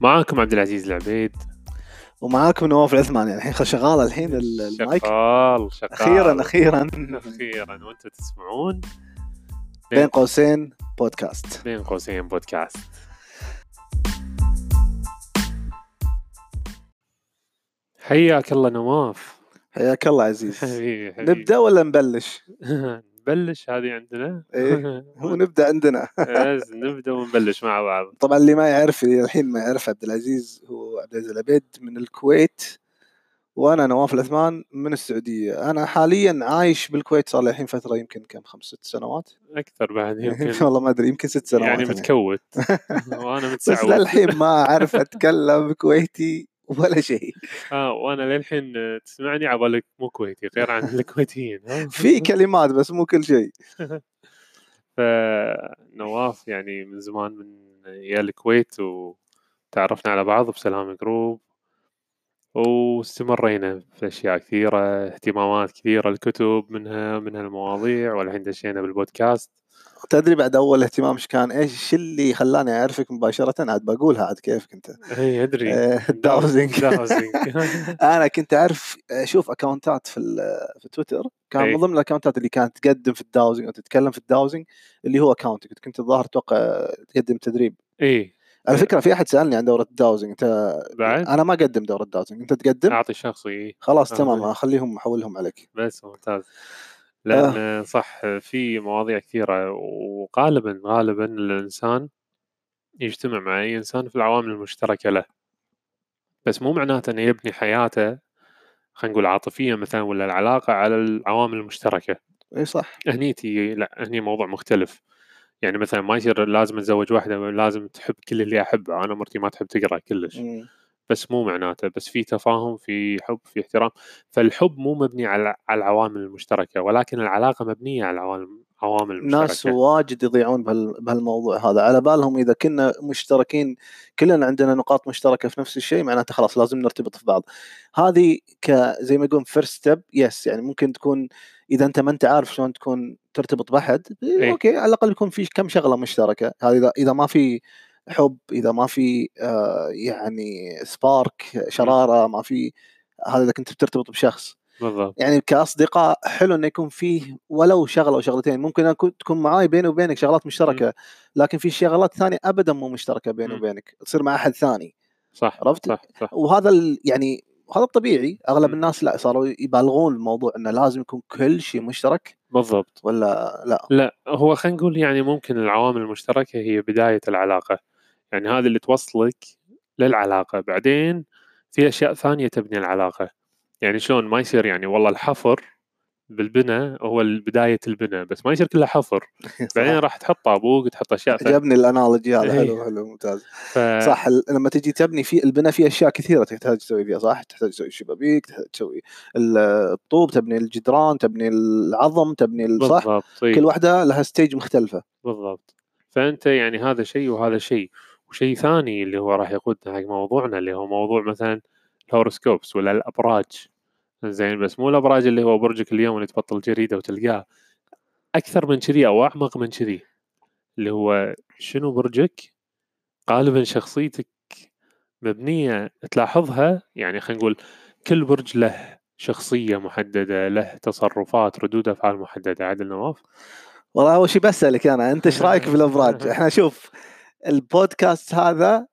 معاكم عبد العزيز العبيد. ومعاكم نواف العثمان يعني الحين شغال الحين المايك شغال شغال. أخيرا أخيرا. أخيرا وأنتم تسمعون. بين قوسين بودكاست. بين قوسين بودكاست. حياك الله نواف. حياك الله عزيز. حبيبي حبيبي. نبدأ ولا نبلش؟ نبلش هذه عندنا؟ إيه، هو نبدأ عندنا. بس نبدأ ونبلش مع بعض. طبعا اللي ما يعرف الحين ما يعرف عبد العزيز هو عبد العزيز العبيد من الكويت وأنا نواف العثمان من السعودية. أنا حاليا عايش بالكويت صار لي الحين فترة يمكن كم خمس ست سنوات. أكثر بعد يمكن. والله ما أدري يمكن ست سنوات يعني متكوت. وأنا بس متسعود للحين ما أعرف أتكلم كويتي. ولا شيء. آه وأنا للحين تسمعني عبالك مو كويتي غير عن الكويتيين. ها؟ في كلمات بس مو كل شيء. فنواف يعني من زمان من يا الكويت وتعرفنا على بعض بسلام جروب واستمرينا في أشياء كثيرة اهتمامات كثيرة الكتب منها من هالمواضيع والحين دشينا بالبودكاست. تدري بعد أول اهتمام إيش كان؟ إيش اللي خلاني أعرفك مباشرة؟ عاد بقولها عاد كيفك أنت؟ اي أدري. آه، ال dowsing dowsing أنا كنت أعرف أشوف account ات في في تويتر. كان إي. من ضمن ال account ات اللي كانت تقدم في ال dowsing أو تتكلم في ال dowsing اللي هو account ك كنت الظاهر أتوقع تقدم تدريب. اي على فكرة في أحد سألني عن دورة ال dowsing أنت بعد؟ أنا ما أقدم دورة ال dowsing أنت تقدم؟ أعطي شخصي إي. خلاص آه. تمام. اخليهم أحولهم عليك. بس ممتاز. لأن صح في مواضيع كثيرة وغالبا غالبا الإنسان يجتمع مع أي إنسان في العوامل المشتركة له. بس مو معناته إنه يبني حياته خلينا نقول عاطفيا مثلا ولا العلاقة على العوامل المشتركة. إي صح. هني تي لا هني موضوع مختلف. يعني مثلا ما يصير لازم أتزوج واحدة لازم تحب كل اللي أحبه. أنا مرتي ما تحب تقرأ كلش. مم. بس مو معناته بس في تفاهم في حب في احترام. فالحب مو مبني على على العوامل المشتركة ولكن العلاقة مبنية على العوامل ناس المشتركه واجد يضيعون بهال- بهالموضوع هذا. على بالهم إذا كنا مشتركين كلنا عندنا نقاط مشتركة في نفس الشيء معناته خلاص لازم نرتبط في بعض. هذه ك زي ما يقولون first step yes يعني ممكن تكون إذا أنت ما أنت عارف شلون تكون ترتبط بأحد إيه. okay على الأقل يكون في كم شغلة مشتركة. هذا إذا ما في حب إذا ما في آه يعني spark شرارة ما في هذا إذا كنت بترتبط بشخص. بالضبط. يعني كأصدقاء حلو إنه يكون فيه ولو شغلة أو شغلتين ممكن أكون تكون معاي بيني وبينك شغلات مشتركة لكن في شغلات ثانية ابدا مو مشتركة بيني. وبينك تصير مع أحد ثاني. صح عرفت؟ صح صح. وهذا يعني هذا الطبيعي أغلب. الناس لا صاروا يبالغون الموضوع إنه لازم يكون كل شيء مشترك بالضبط. ولا لا؟ لا هو خلينا نقول يعني ممكن العوامل المشتركة هي بداية العلاقة. يعني هذه اللي توصلك للعلاقة. بعدين في أشياء ثانية تبني العلاقة. يعني شلون؟ ما يصير يعني والله الحفر بالبناء هو بداية البناء بس ما يصير كله حفر. بعدين. راح تحط طابوق تحط أشياء ثانية. عجبني ال analogy هذا. إيه. حلو حلو ممتاز. ف... صح لما تجي تبني في البناء في أشياء كثيرة تحتاج تسوي فيها صح؟ تحتاج تسوي شبابيك تحتاج تسوي ال- الطوب تبني الجدران تبني العظم تبني صح؟ بالضبط إيه. كل واحدة لها stage مختلفة. بالضبط. فأنت يعني هذا شيء وهذا شيء. وشيء ثاني اللي هو راح يقودنا حق موضوعنا اللي هو موضوع مثلا ال horoscopes ولا الأبراج. زين بس مو الأبراج اللي هو برجك اليوم اللي تبطل جريدة وتلقاه. أكثر من كذي أو أعمق من كذي. اللي هو شنو برجك؟ غالبا شخصيتك مبنية تلاحظها يعني خلينا نقول كل برج له شخصية محددة له تصرفات ردود أفعال محددة عادل نواف؟ والله أول شيء بسألك أنا أنت إيش رأيك بالابراج؟ إحنا شوف البودكاست هذا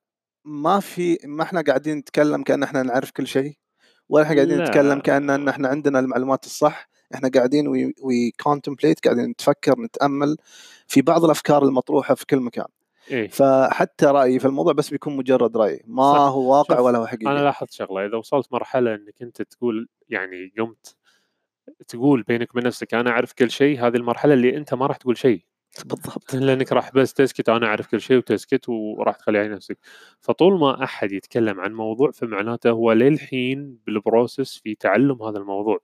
ما في ما إحنا قاعدين نتكلم كأن إحنا نعرف كل شيء ولا إحنا قاعدين لا. نتكلم كأن إن إحنا عندنا المعلومات الصح. إحنا قاعدين we, we contemplate قاعدين نتفكر نتأمل في بعض الأفكار المطروحة في كل مكان. إيه. فحتى رأيي في الموضوع بس بيكون مجرد رأي ما صح. هو واقع ولا هو أنا حقيقي لاحظت شغلة إذا وصلت مرحلة إنك أنت تقول يعني قمت تقول بينك وبين نفسك أنا أعرف كل شيء هذه المرحلة اللي أنت ما راح تقول شيء. بالضبط. لأنك راح بس تسكت أنا أعرف كل شيء وتسكت وراح تخلي على نفسك. فطول ما أحد يتكلم عن موضوع فمعناته هو للحين بال process في تعلم هذا الموضوع.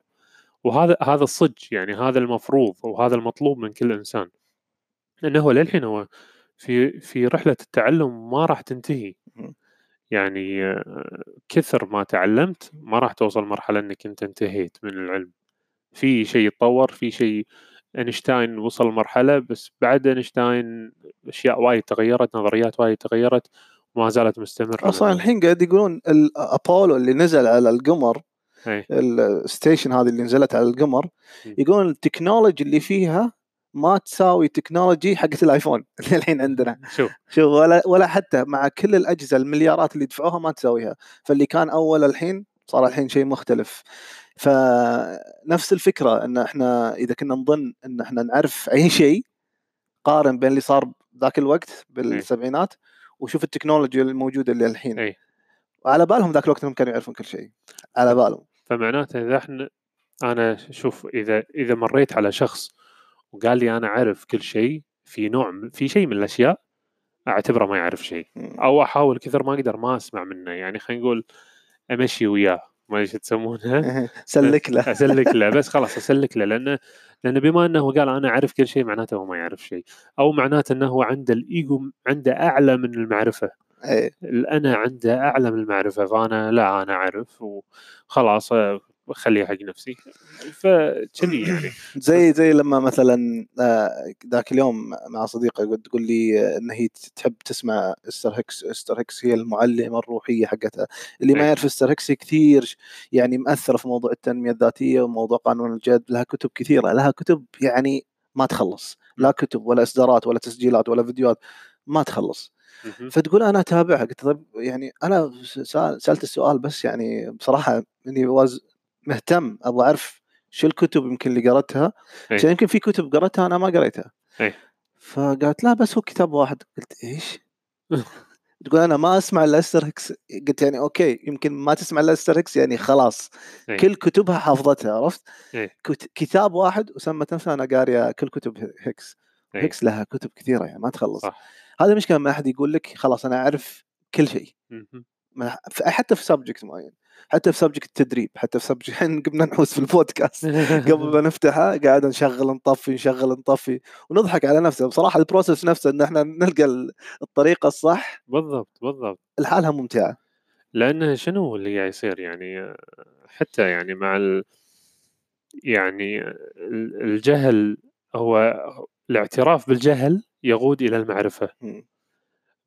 وهذا هذا الصج يعني هذا المفروض وهذا المطلوب من كل إنسان. لأنه هو للحين هو في في رحلة التعلم ما راح تنتهي. يعني كثر ما تعلمت ما راح توصل مرحلة إنك أنت انتهيت من العلم. في شيء يتطور في شيء أينشتاين وصل مرحلة بس بعد أينشتاين أشياء وايد تغيرت نظريات وايد تغيرت ما زالت مستمرة أصلا. الحين قاعد يقولون الابولو اللي نزل على القمر ال station هذه اللي نزلت على القمر. يقولون ال technology اللي فيها ما تساوي technology حقت الآيفون اللي الحين عندنا. شوف. شوف ولا ولا حتى مع كل الأجهزة المليارات اللي دفعوها ما تساويها. فاللي كان أول الحين صار الحين شيء مختلف. فنفس الفكرة إن إحنا إذا كنا نظن إن إحنا نعرف أي شيء قارن بين اللي صار ذاك الوقت بالسبعينات وشوف التكنولوجيا الموجودة اللي الحين. اي على بالهم ذاك الوقت إنهم كانوا يعرفون كل شيء. على بالهم. فمعناته إذا إحنا أنا شوف إذا إذا مريت على شخص وقال لي أنا أعرف كل شيء في نوع في شيء من الأشياء أعتبره ما يعرف شيء. أو أحاول كثر ما أقدر ما أسمع منه. يعني خلينا نقول أمشي وياه. ما ادري شو تسمونها سلك له. اسلك له. بس خلاص اسلك له. لأنه لأنه بما إنه قال أنا أعرف كل شيء معناته هو ما يعرف شيء. أو معناته إنه هو عنده الإيجو عنده أعلى من المعرفة. إيه. الانا عنده أعلى من المعرفة فأنا لا أنا أعرف. وخلاص خليه حق نفسي. فكذي يعني. زي زي لما مثلا آه، ذاك اليوم مع صديقه تقول لي إن هي تحب تسمع استر هيكس استر هيكس هي المعلمة الروحية حقتها. اللي ما إيه. يعرف استر هيكس هي كثير يعني مأثرة في موضوع التنمية الذاتية وموضوع قانون الجذب. لها كتب كثيرة. لها كتب يعني ما تخلص. لا كتب ولا إصدارات ولا تسجيلات ولا فيديوهات. ما تخلص. فتقول أنا أتابعها. قلت طيب يعني أنا سألت السؤال بس يعني بصراحة إني was مهتم أبغى أعرف شو الكتب يمكن اللي قرأتها إيه. عشان يمكن في كتب قرأتها أنا ما قريتها إيه. فقالت لا بس هو كتاب واحد قلت إيش؟ تقول أنا ما أسمع إلا استر هيكس قلت يعني okay يمكن ما تسمع إلا استر هيكس يعني خلاص إيه. كل كتبها حافظتها عرفت؟ كت- كتاب واحد وسمت نفسها أنا قارية كل كتب هيكس إيه. هيكس لها كتب كثيرة يعني ما تخلص صح هذا المشكلة لما أحد يقول لك خلاص أنا أعرف كل شيء. ما- حتى في subject معين حتى في subject التدريب حتى في subject الحين قمنا نحوس في البودكاست قبل ما نفتحه قاعد نشغل نطفي نشغل نطفي ونضحك على نفسه. بصراحة ال process نفسه إن إحنا نلقى ال- الطريقة الصح بالضبط بالضبط. لحالها ممتعة. لأنه شنو اللي قاعد يصير يعني؟ حتى يعني مع ال... يعني ال- الجهل هو الاعتراف بالجهل يقود إلى المعرفة.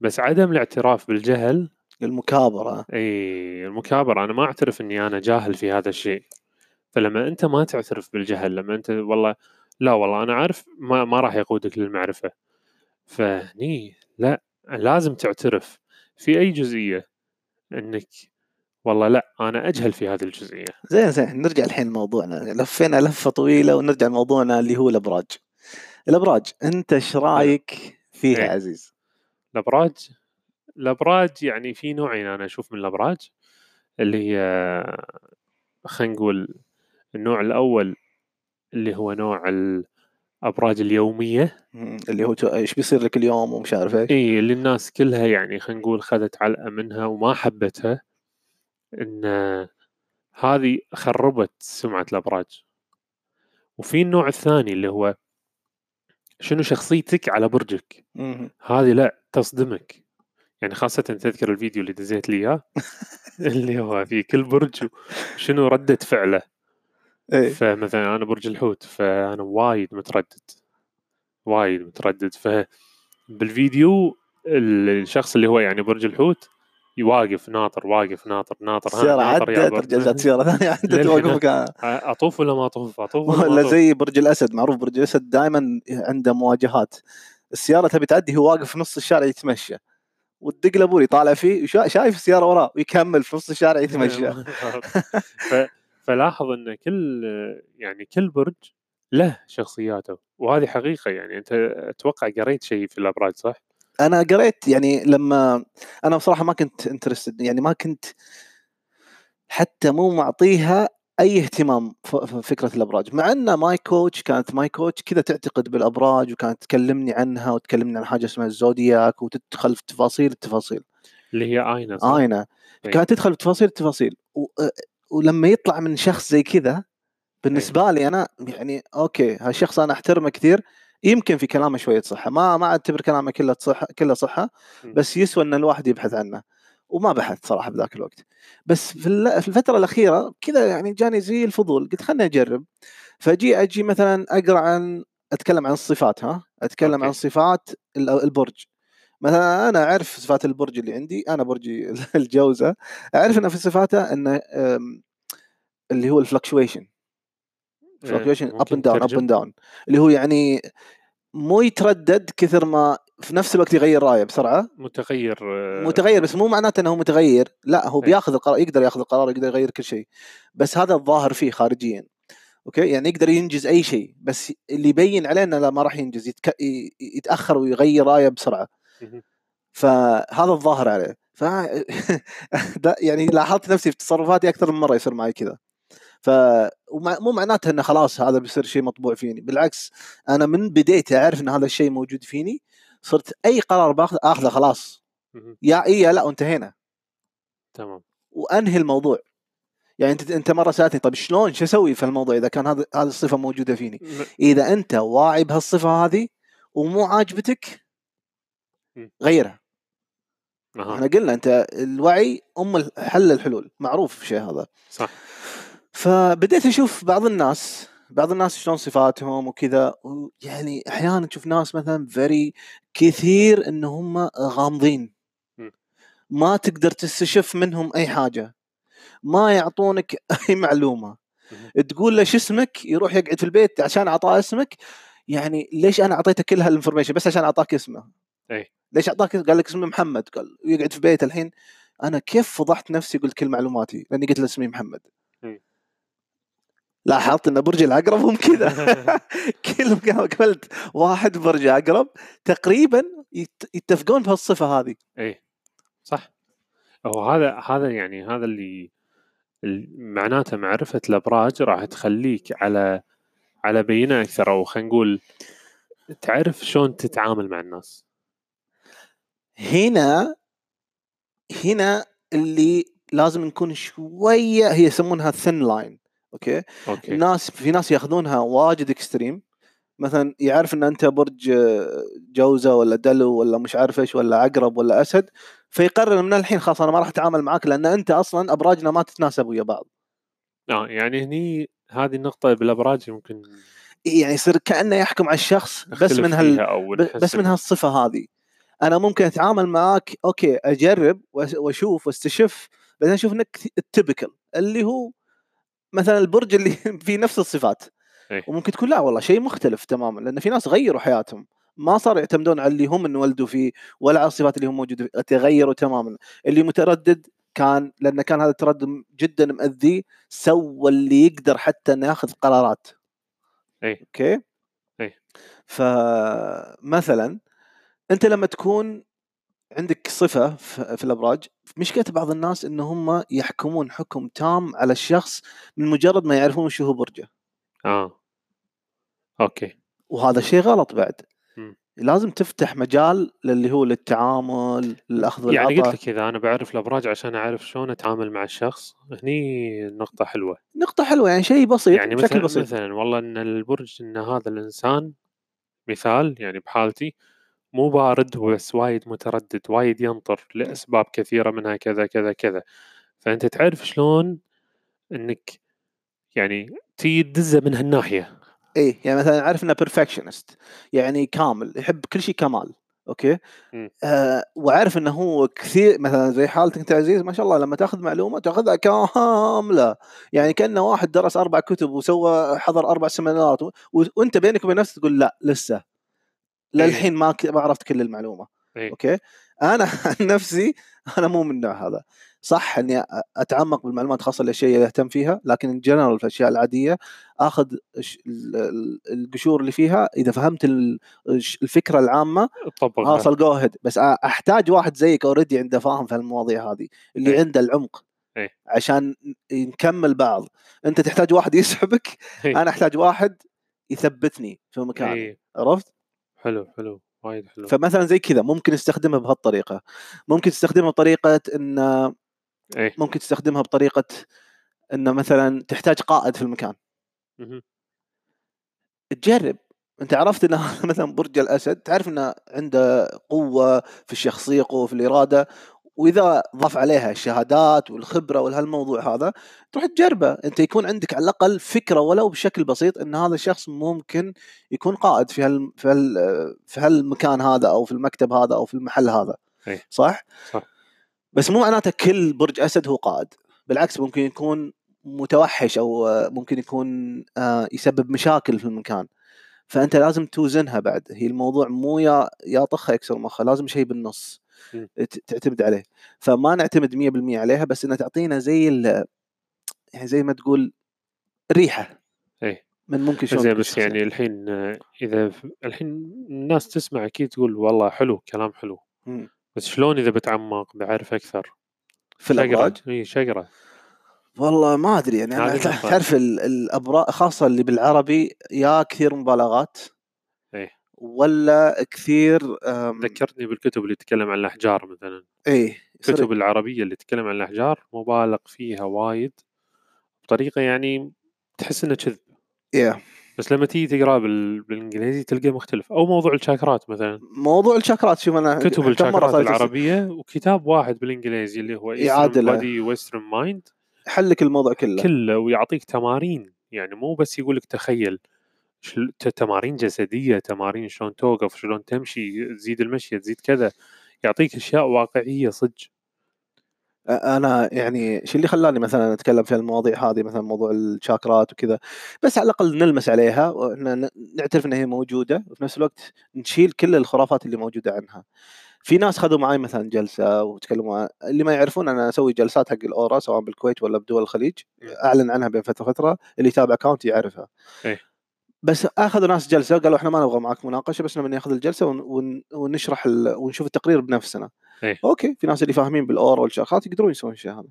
بس عدم الاعتراف بالجهل المكابرة. إي المكابرة. أنا ما أعترف إني أنا جاهل في هذا الشيء. فلما أنت ما تعترف بالجهل لما أنت والله لا والله أنا عارف ما ما راح يقودك للمعرفة. فهني لا لازم تعترف. في أي جزئية إنك والله لا أنا أجهل في هذه الجزئية؟ زين زين. نرجع الحين لموضوعنا. لفينا لفة طويلة ونرجع لموضوعنا اللي هو الأبراج. الأبراج أنت إيش رأيك فيها إيه. عزيز؟ الأبراج؟ الأبراج يعني في نوعين أنا أشوف من الأبراج اللي هي خلينا نقول النوع الأول اللي هو نوع الأبراج اليومية. اللي هو إيش بيصير لك اليوم ومش عارف إيش إي اللي الناس كلها يعني خلينا نقول خذت علقة منها وما حبتها إن هذه خربت سمعة الأبراج وفي النوع الثاني اللي هو شنو شخصيتك على برجك. هذه لا تصدمك يعني خاصة تذكر الفيديو اللي دزيت لي إياه اللي هو في كل برج شنو ردة فعله. إيه فمثلا أنا برج الحوت فأنا وايد متردد وايد متردد. فبالفيديو الشخص اللي هو يعني برج الحوت يواقف ناطر واقف ناطر ناطر السيارة ناطر عدت جات سيارة ثانية عدت مكانها أطوف ولا ما أطوف؟ أطوف ولا ولا؟ زي برج الأسد معروف برج الأسد دائما عنده مواجهات. السيارة تبي تعدي هو واقف في نص الشارع يتمشى. والدق لابوري طالع فيه شايف السيارة وراه ويكمل في نص الشارع يتمشى. فلاحظ إن كل يعني كل برج له شخصياته وهذه حقيقة يعني أنت أتوقع قريت شيء في الأبراج صح؟ أنا قريت يعني لما أنا بصراحة ما كنت interested يعني ما كنت حتى مو معطيها أي اهتمام فكرة الأبراج. مع إن my coach كانت my coach كذا تعتقد بالأبراج وكانت تكلمني عنها وتكلمني عن حاجة اسمها ال zodiac وتدخل في تفاصيل التفاصيل. اللي هي اينه صح؟ اينه إيه. كانت تدخل في تفاصيل التفاصيل. و... ولما يطلع من شخص زي كذا بالنسبة لي أنا يعني okay هالشخص أنا أحترمه كثير يمكن في كلامه شوية صحة. ما ما أعتبر كلامه كله صحه كله صحة. بس يسوى إن الواحد يبحث عنه. وما بحثت صراحة بذاك الوقت. بس في ال- في الفترة الأخيرة كذا يعني جاني زي الفضول قلت خلني أجرب. فأجي أجي مثلا أقرأ عن أتكلم عن الصفات ها؟ أتكلم okay. عن صفات ال- البرج. مثلا أنا أعرف صفات البرج اللي عندي أنا برجي الجوزا. أعرف إنه في صفاته إنه اللي هو ال fluctuation fluctuation up and down up؟ and down اللي هو يعني مو يتردد كثر ما في نفس الوقت يغير رأيه بسرعة. متغير آه، متغير بس مو معناته إنه هو متغير. لا هو إيه. بياخذ القرار يقدر ياخذ القرار يقدر يغير كل شيء. بس هذا الظاهر فيه خارجيا. أوكي؟ يعني يقدر ينجز أي شيء. بس اللي يبين عليه إنه لا ما راح ينجز يتك... يتأخر ويغير رأيه بسرعة. فهذا الظاهر عليه. ف يعني لاحظت نفسي في تصرفاتي أكثر من مرة يصير معي كذا. ف مو معناته إنه خلاص هذا بيصير شيء مطبوع فيني. بالعكس أنا من بديت أعرف إن هذا الشيء موجود فيني. صرت أي قرار باخذ آخذه خلاص. يا اي يا لا وانتهينا. تمام. وأنهي الموضوع. يعني أنت أنت مرة سألتني طيب شلون شو أسوي في الموضوع إذا كان هذا هذه الصفة موجودة فيني؟ إذا أنت واعي بهالصفة هذه ومو عاجبتك. غيرها. إحنا قلنا أنت الوعي أم حل الحلول. معروف الشيء هذا. صح. فبديت أشوف بعض الناس بعض الناس شلون صفاتهم وكذا يعني أحيانا تشوف ناس مثلا فيري كثير إن هم غامضين. ما تقدر تستشف منهم أي حاجة. ما يعطونك أي معلومة. تقول له شو اسمك؟ يروح يقعد في البيت عشان أعطاه اسمك. يعني ليش أنا أعطيته كل هال information بس عشان أعطاك اسمه. إي. ليش أعطاك قال لك اسمي محمد. قال يقعد في بيته الحين. أنا كيف فضحت نفسي قلت كل معلوماتي؟ لأني قلت له اسمي محمد. لاحظت إن برج العقرب هم كذا. كل قابلت واحد برج عقرب تقريبا يت- يتفقون بهالصفة هذه. اي صح. هو هذا هذا يعني هذا اللي ال- معناته معرفة الأبراج راح تخليك على على بينة أكثر أو خلينا نقول تعرف شلون تتعامل مع الناس. هنا هنا اللي لازم نكون شوية هي يسمونها thin line okay؟ okay. الناس في ناس ياخذونها واجد extreme مثلا يعرف إن أنت برج آه، جوزة ولا دلو ولا مش عارف إيش ولا عقرب ولا أسد فيقرر من الحين خلاص أنا ما راح أتعامل معك لأن أنت أصلا أبراجنا ما تتناسب ويا بعض. آه يعني هني هذه النقطة بالأبراج يمكن يعني يصير كأنه يحكم على الشخص بس من هال بس من هالصفة هذه. أنا ممكن أتعامل معاك أوكي أجرب وأشوف وأستشف بعدين أشوف إنك التبكل اللي هو مثلا البرج اللي فيه نفس الصفات إيه. وممكن تكون لا والله شيء مختلف تماما لأن في ناس غيروا حياتهم ما صاروا يعتمدون على اللي هم انولدوا فيه ولا على الصفات اللي هم موجودة فيه تغيروا تماما اللي متردد كان لأن كان هذا التردد جدا مأذيه سوى اللي يقدر حتى إنه ياخذ قرارات إيه. أوكي إيه. فمثلا أنت لما تكون عندك صفة في الأبراج. مشكلة بعض الناس إن هم يحكمون حكم تام على الشخص من مجرد ما يعرفون شو هو برجه. آه. okay. وهذا شيء غلط بعد. مم. لازم تفتح مجال للي هو للتعامل للأخذ يعني والعطاء قلت لك إذا أنا بعرف الأبراج عشان أعرف شلون أتعامل مع الشخص هني نقطة حلوة. نقطة حلوة يعني شيء بسيط يعني بشكل مثلا بسيط. مثلا والله إن البرج إن هذا الإنسان مثال يعني بحالتي مو بارد بس وايد متردد وايد ينطر لأسباب كثيرة منها كذا كذا كذا فأنت تعرف شلون إنك يعني تي تدزه من هالناحية إيه يعني مثلا عارف إنه perfectionist يعني كامل يحب كل شيء كمال okay مم. آه وعارف إنه هو كثير مثلا زي حالتك أنت عزيز ما شاء الله لما تأخذ معلومة تأخذها كاملة يعني كأنه واحد درس أربع كتب وسوى حضر أربع seminarات. وأنت بينك وبين نفسك تقول لا لسه للحين ما ك... ما عرفت كل المعلومة إيه. okay أنا عن نفسي أنا مو من النوع هذا صح إني أتعمق بالمعلومات خاصة الاشياء اللي اهتم فيها لكن in general في الأشياء العادية آخذ القشور اللي فيها إذا فهمت الفكرة العامة خلاص go ahead بس أحتاج واحد زيك already عنده فاهم في المواضيع هذه اللي إيه. عنده العمق إيه. عشان نكمل بعض أنت تحتاج واحد يسحبك إيه. أنا أحتاج واحد يثبتني في مكاني إيه. عرفت حلو حلو وايد حلو. فمثلا زي كذا ممكن استخدمها بهالطريقة. ممكن تستخدمها بطريقة إن إيه. ممكن تستخدمها بطريقة إن مثلا تحتاج قائد في المكان. مهم. تجرب. أنت عرفت ان مثلا برج الأسد تعرف إنه عنده قوة في الشخصية قوة في الإرادة وإذا ضاف عليها الشهادات والخبرة وهالموضوع هذا تروح تجربه أنت يكون عندك على الأقل فكرة ولو بشكل بسيط إن هذا الشخص ممكن يكون قائد في هال في هال في هالمكان هذا أو في المكتب هذا أو في المحل هذا أي. صح؟ صح. بس مو معناته كل برج أسد هو قائد بالعكس ممكن يكون متوحش أو ممكن يكون آه، يسبب مشاكل في المكان فأنت لازم توزنها بعد هي الموضوع مو يا يا طخه يكسر مخه لازم شيء بالنص تعتمد عليه فما نعتمد 100% عليها بس إنها تعطينا زي ال- يعني زي ما تقول ريحة إيه. من ممكن شلون زين بس. يعني الحين إذا الحين الناس تسمع أكيد تقول والله حلو كلام حلو مم. بس شلون إذا بتعمق بعرف أكثر في الأبراج اي شقره والله ما أدري يعني أنا. تعرف ال- الأبراج خاصة اللي بالعربي يا كثير مبالغات إيه. ولا كثير ذكرتني بالكتب اللي تتكلم عن الأحجار مثلا. إيه يصير- الكتب العربية اللي تتكلم عن الأحجار مبالغ فيها وايد بطريقة يعني تحس انه كذب. yeah. بس لما تيجي تقرأ بال... بالإنجليزي تلقى مختلف. أو موضوع الشاكرات مثلا. موضوع الشاكرات شوف أنا كتب الشاكرات العربية وكتاب واحد بالإنجليزي اللي هو يعادله. body western mind حلك الموضوع كله. كله ويعطيك تمارين. يعني مو بس يقول لك تخيل. شل- تمارين جسدية تمارين شلون توقف شلون تمشي تزيد المشي تزيد كذا يعطيك أشياء واقعية صدق أنا يعني شو اللي خلاني مثلا أتكلم في المواضيع هذه مثلا موضوع الشاكرات وكذا بس على الأقل نلمس عليها نعترف إنها هي موجودة وفي نفس الوقت نشيل كل الخرافات اللي موجودة عنها. في ناس خذوا معي مثلا جلسة وتكلموا اللي ما يعرفون أنا أسوي جلسات حق الأورا سواء بالكويت ولا بدول الخليج أعلن عنها بين فترة وفترة اللي يتابع account ي يعرفها. إيه. بس اخذوا ناس جلسة قالوا إحنا ما نبغى معك مناقشة بس نبي ناخذ الجلسة one one ونشرح ال- ونشوف التقرير بنفسنا. إيه. okay في ناس اللي فاهمين بال aura والشاكرات يقدرون يسوون الشيء هذا.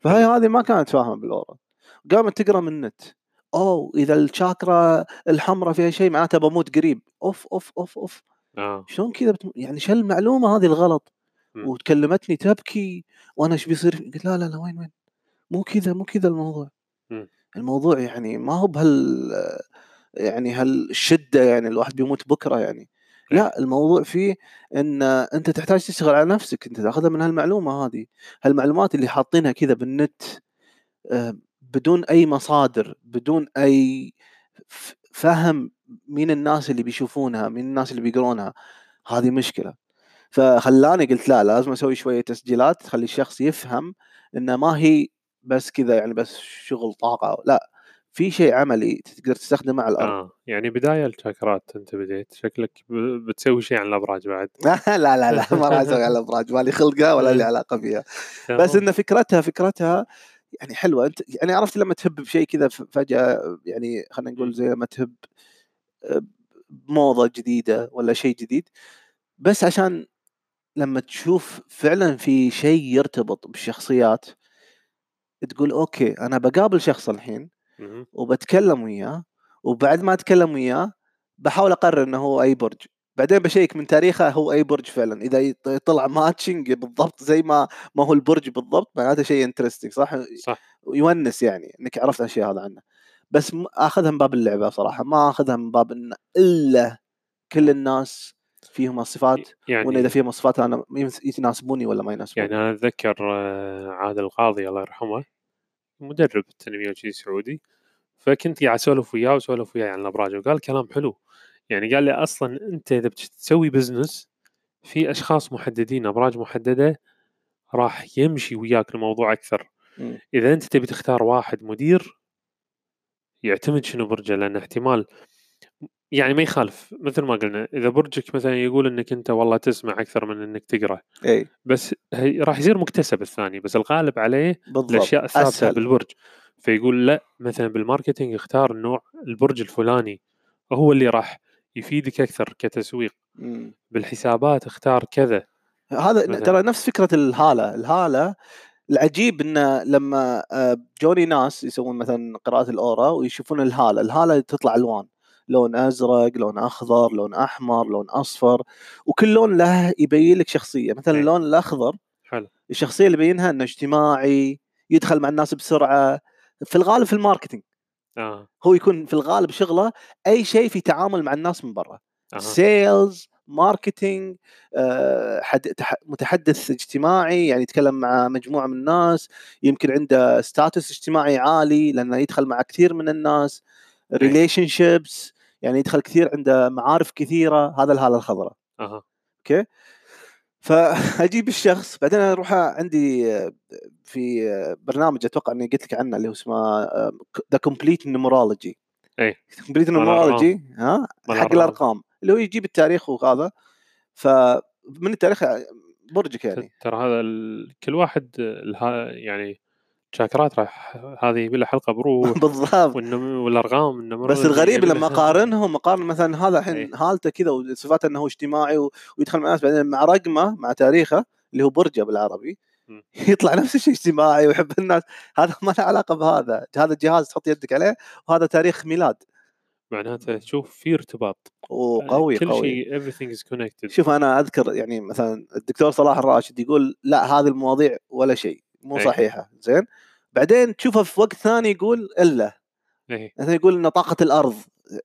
فهي هذه ما كانت فاهمة بال aura. قامت تقرأ من النت. أوه إذا الشاكرا الحمراء فيها شيء معناته بموت قريب أوف أوف أوف أوف آه شلون كذا بتم... يعني شو المعلومه هذه الغلط مم. وكلمتني تبكي وأنا إيش بيصير قلت لا لا لا وين وين مو كذا مو كذا الموضوع مم. الموضوع يعني ما هو بهال يعني هالشده يعني الواحد بيموت بكرة يعني؟ لا الموضوع فيه إن أنت تحتاج تشتغل على نفسك أنت تاخذها من هالمعلومة هذه. هالمعلومات اللي حاطينها كذا بالنت آه، بدون أي مصادر بدون أي فهم مين الناس اللي بيشوفونها مين الناس اللي بيقرونها هذه مشكلة. فخلاني قلت لا لازم أسوي شوية تسجيلات تخلي الشخص يفهم إنه ما هي بس كذا يعني بس شغل طاقة لا. في شيء عملي تقدر تستخدمه على الأرض. آه يعني بداية الشاكرات أنت بديت شكلك بتسوي شيء عن الأبراج بعد. لا لا لا ما راح أسوي على الأبراج مالي خلقة ولا لي علاقة فيها. بس. إن فكرتها فكرتها يعني حلوة. أنت يعني عرفت لما تهب بشيء كذا فجأة يعني خلينا نقول زي لما تهب آه، بموضة جديدة ولا شيء جديد. بس عشان لما تشوف فعلا في شيء يرتبط بالشخصيات تقول okay أنا بقابل شخص الحين. وبتكلم وياه وبعد ما أتكلم وياه بحاول أقرر إنه هو اي برج بعدين بشيك من تاريخه هو اي برج فعلا. إذا طلع matching بالضبط زي ما ما هو البرج بالضبط معناته شيء interesting صح؟ صح. يونس يعني إنك عرفت الاشياء هذا عنه. بس آخذها من باب اللعبة صراحة ما آخذها من باب إن إلا كل الناس فيهم الصفات وإن إذا يعني فيهم الصفات أنا يتناسبوني ولا ما يناسبوني. يعني أنا أتذكر آه، عادل القاضي الله يرحمه مدرب تنميه وشي سعودي فكنت قاعد أسولف وياه وسولف وياه عن الأبراج وقال كلام حلو. يعني قال لي أصلا أنت إذا بتسوي بزنس في أشخاص محددين أبراج محددة راح يمشي وياك الموضوع أكثر. إذا أنت تبي تختار واحد مدير يعتمد شنو برجه؟ لأن احتمال يعني ما يخالف مثل ما قلنا إذا برجك مثلا يقول إنك أنت والله تسمع أكثر من إنك تقرأ إي. بس هي راح يصير مكتسب الثاني بس الغالب عليه بالضبط الأشياء الثابته أسهل. بالبرج. فيقول لا مثلا بال marketing اختار النوع البرج الفلاني هو اللي راح يفيدك أكثر كتسويق. مم. بالحسابات اختار كذا. هذا. ترى نفس فكرة الهالة. الهالة العجيب انه لما آه، جوني ناس يسوون مثلا قراءة الأورا ويشوفون الهالة الهالة تطلع ألوان. لون أزرق لون أخضر لون أحمر لون أصفر وكل لون له يبين لك شخصية. مثلا إيه. اللون الأخضر حلو. الشخصية اللي يبينها إنه اجتماعي يدخل مع الناس بسرعة. في الغالب في الماركتينج. آه. هو يكون في الغالب شغلة أي شيء في تعامل مع الناس من برا. sales marketing آه، حد- تح- متحدث اجتماعي يعني يتكلم مع مجموعة من الناس يمكن عنده status اجتماعي عالي لأنه يدخل مع كثير من الناس. relationships يعني يدخل كثير عنده معارف كثيرة هذا الهاله الخضراء أها. okay؟ فاجيب الشخص بعدين أروح عندي في برنامج أتوقع إني قلت لك عنه اللي هو اسمه ذا كومبليت نيمورولوجي إي. كومبليت. نيمورولوجي ها؟ حق. الأرقام. اللي هو يجيب التاريخ وهذا. فمن التاريخ برجك يعني. ترى هذا ال... كل واحد الها... يعني شاكرات راح هذه له حلقة بروح بالضبط. والنم... والأرقام النمرود بس الغريب لما اقارنهم اقارن مثلا هذا الحين إيه. حالته كذا وصفاته إنه اجتماعي و- ويدخل مع الناس بعدين مع رقمه مع تاريخه اللي هو برجة بالعربي. يطلع نفس الشيء اجتماعي ويحب الناس. هذا ما له علاقة بهذا. هذا الجهاز تحط يدك عليه وهذا تاريخ ميلاد. معناته تشوف في ارتباط. وقوي كل قوي. شيء everything is connected. شوف أنا أذكر يعني مثلا الدكتور صلاح الراشد يقول لا هذه المواضيع ولا شيء. مو أي. صحيحة زين بعدين تشوفه في وقت ثاني يقول إلا إيه. مثلا يقول إن طاقة الأرض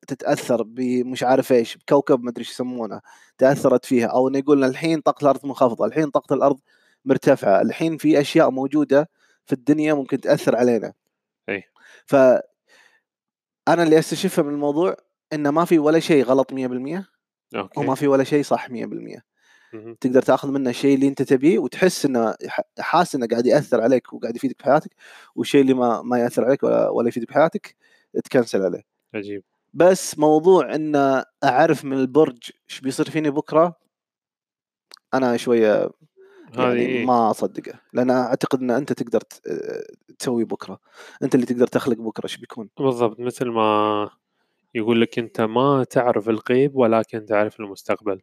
تتأثر بمش عارف إيش بكوكب ما أدري إيش يسمونه تأثرت فيها أو إنه يقول إن الحين طاقة الأرض منخفضة الحين طاقة الأرض مرتفعة الحين في أشياء موجودة في الدنيا ممكن تأثر علينا أي. ف أنا اللي أستشفه من الموضوع إنه ما في ولا شيء غلط 100% أوكي وما في ولا شيء صح 100% مهم. تقدر تاخذ منه الشيء اللي انت تبيه وتحس إنه حاسس إنه قاعد يأثر عليك وقاعد يفيدك في حياتك والشيء اللي ما ما يأثر عليك ولا, ولا يفيدك في حياتك تكنسل عليه. عجيب. بس موضوع إن أعرف من البرج إيش بيصير فيني بكرة أنا شوية يعني إيه. ما أصدقه لأن أعتقد إن أنت تقدر تسوي بكرة. أنت اللي تقدر تخلق بكرة إيش بيكون؟ بالضبط مثل ما يقول لك أنت ما تعرف الغيب ولكن تعرف المستقبل.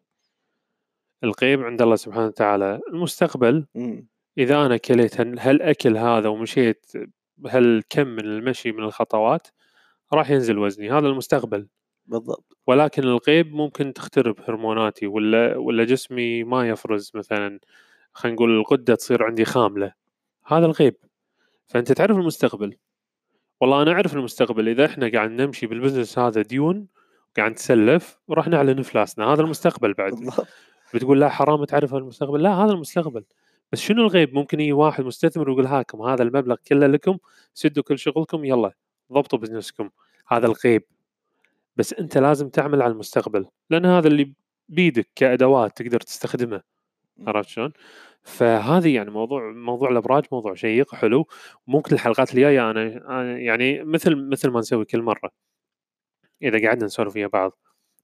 الغيب عند الله سبحانه وتعالى. المستقبل مم. إذا أنا كليت هال- هالاكل هذا ومشيت بهالكم من المشي من الخطوات؟ راح ينزل وزني. هذا المستقبل. بالضبط. ولكن الغيب ممكن تخترب هرموناتي ولا ولا جسمي ما يفرز مثلا. خلينا نقول الغده تصير عندي خاملة. هذا الغيب. فأنت تعرف المستقبل. والله أنا أعرف المستقبل. إذا إحنا قاعد نمشي بالبزنس هذا ديون قاعد نتسلف وراح نعلن أفلاسنا. هذا المستقبل بعد. بالضبط. بتقول لا حرام تعرف المستقبل؟ لا هذا المستقبل. بس شنو الغيب؟ ممكن يجي واحد مستثمر ويقول هاكم هذا المبلغ كله لكم سدوا كل شغلكم يلا ضبطوا بزنسكم. هذا الغيب. بس أنت لازم تعمل على المستقبل لأن هذا اللي بيدك كأدوات تقدر تستخدمه. عرفت شلون؟ فهذه يعني موضوع موضوع الأبراج موضوع شيق حلو. ممكن الحلقات الجاية أنا يعني مثل مثل ما نسوي كل مرة إذا قعدنا نسولف ويا بعض.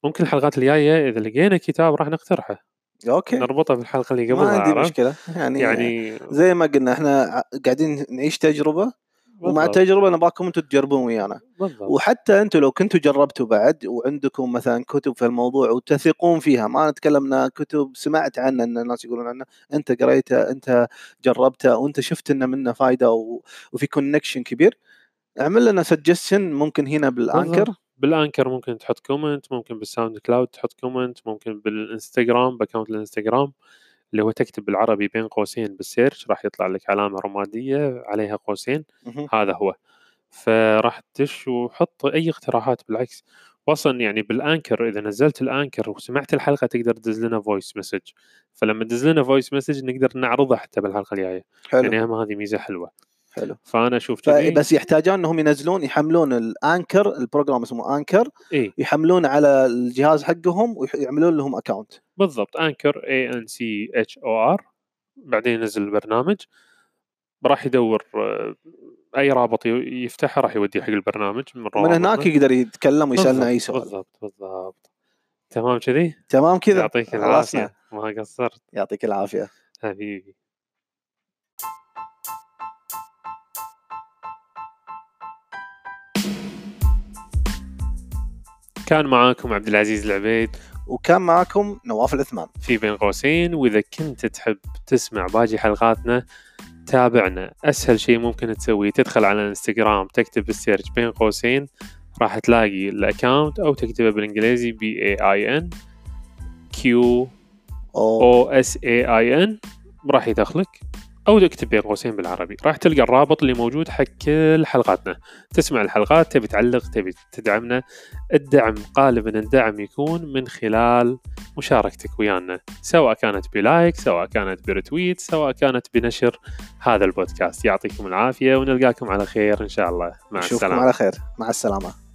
ممكن الحلقات الجاية إذا لقينا كتاب راح نقترحه. okay. نربطه في الحلقة اللي ما قبلها عندي عرفت؟ مشكلة. يعني, يعني زي ما قلنا إحنا قاعدين نعيش تجربة ومع بالضبط. التجربة نباكم أنتم تجربون ويانا. بالضبط. وحتى أنتم لو كنتوا جربتوا بعد وعندكم مثلا كتب في الموضوع وتثقون فيها ما نتكلمنا كتب سمعت عنها إن الناس يقولون عنها أنت قريتها أنت جربتها وأنت شفت إنه منه فائده و... وفي connection كبير. اعمل لنا suggestion ممكن هنا بال Anchor. بالضبط. بال Anchor ممكن تحط comment ممكن بال SoundCloud تحط comment ممكن بالانستغرام ب account الانستغرام اللي هو تكتب بالعربي بين قوسين بال search راح يطلع لك علامة رمادية عليها قوسين. هذا هو. فراح تدش وحط أي اقتراحات بالعكس. واصلا يعني بال Anchor إذا نزلت ال Anchor وسمعت الحلقة تقدر تدز لنا voice message فلما تدز لنا فويس مسج نقدر نعرضها حتى بالحلقة الجاية. يعني هم هذه ميزة حلوة. حلو. فأنا أشوف كذي. بس يحتاجون إنهم ينزلون يحملون ال Anchor ال program اسمه Anchor إي. يحملون على الجهاز حقهم ويعملون لهم account بالضبط Anchor A N C H O R بعدين ينزل البرنامج. راح يدور آه، أي رابط يفتحه راح يوديه حق البرنامج من من. هناك يقدر يتكلم ويسألنا أي سؤال. بالضبط بالضبط تمام كذي؟ تمام كذا. يعطيك. العافية. ما قصرت. يعطيك العافية. حبيبي. كان معاكم عبد العزيز العبيد. وكان معكم نواف العثمان في بين قوسين وإذا كنت تحب تسمع باقي حلقاتنا تابعنا. أسهل شيء ممكن تسويه تدخل على الانستغرام تكتب بال search بين قوسين راح تلاقي ال account أو تكتبه بالإنجليزي B A I N Q O S A I N راح يدخلك. أو تكتب بين قوسين بالعربي. راح تلقى الرابط اللي موجود حق كل حلقاتنا. تسمع الحلقات تبي تعلق تبي تدعمنا. الدعم غالبا الدعم يكون من خلال مشاركتك ويانا. سواء كانت بلايك سواء كانت برتويت سواء كانت بنشر هذا البودكاست. يعطيكم العافية ونلقاكم على خير إن شاء الله. مع السلامة. على خير. مع السلامة.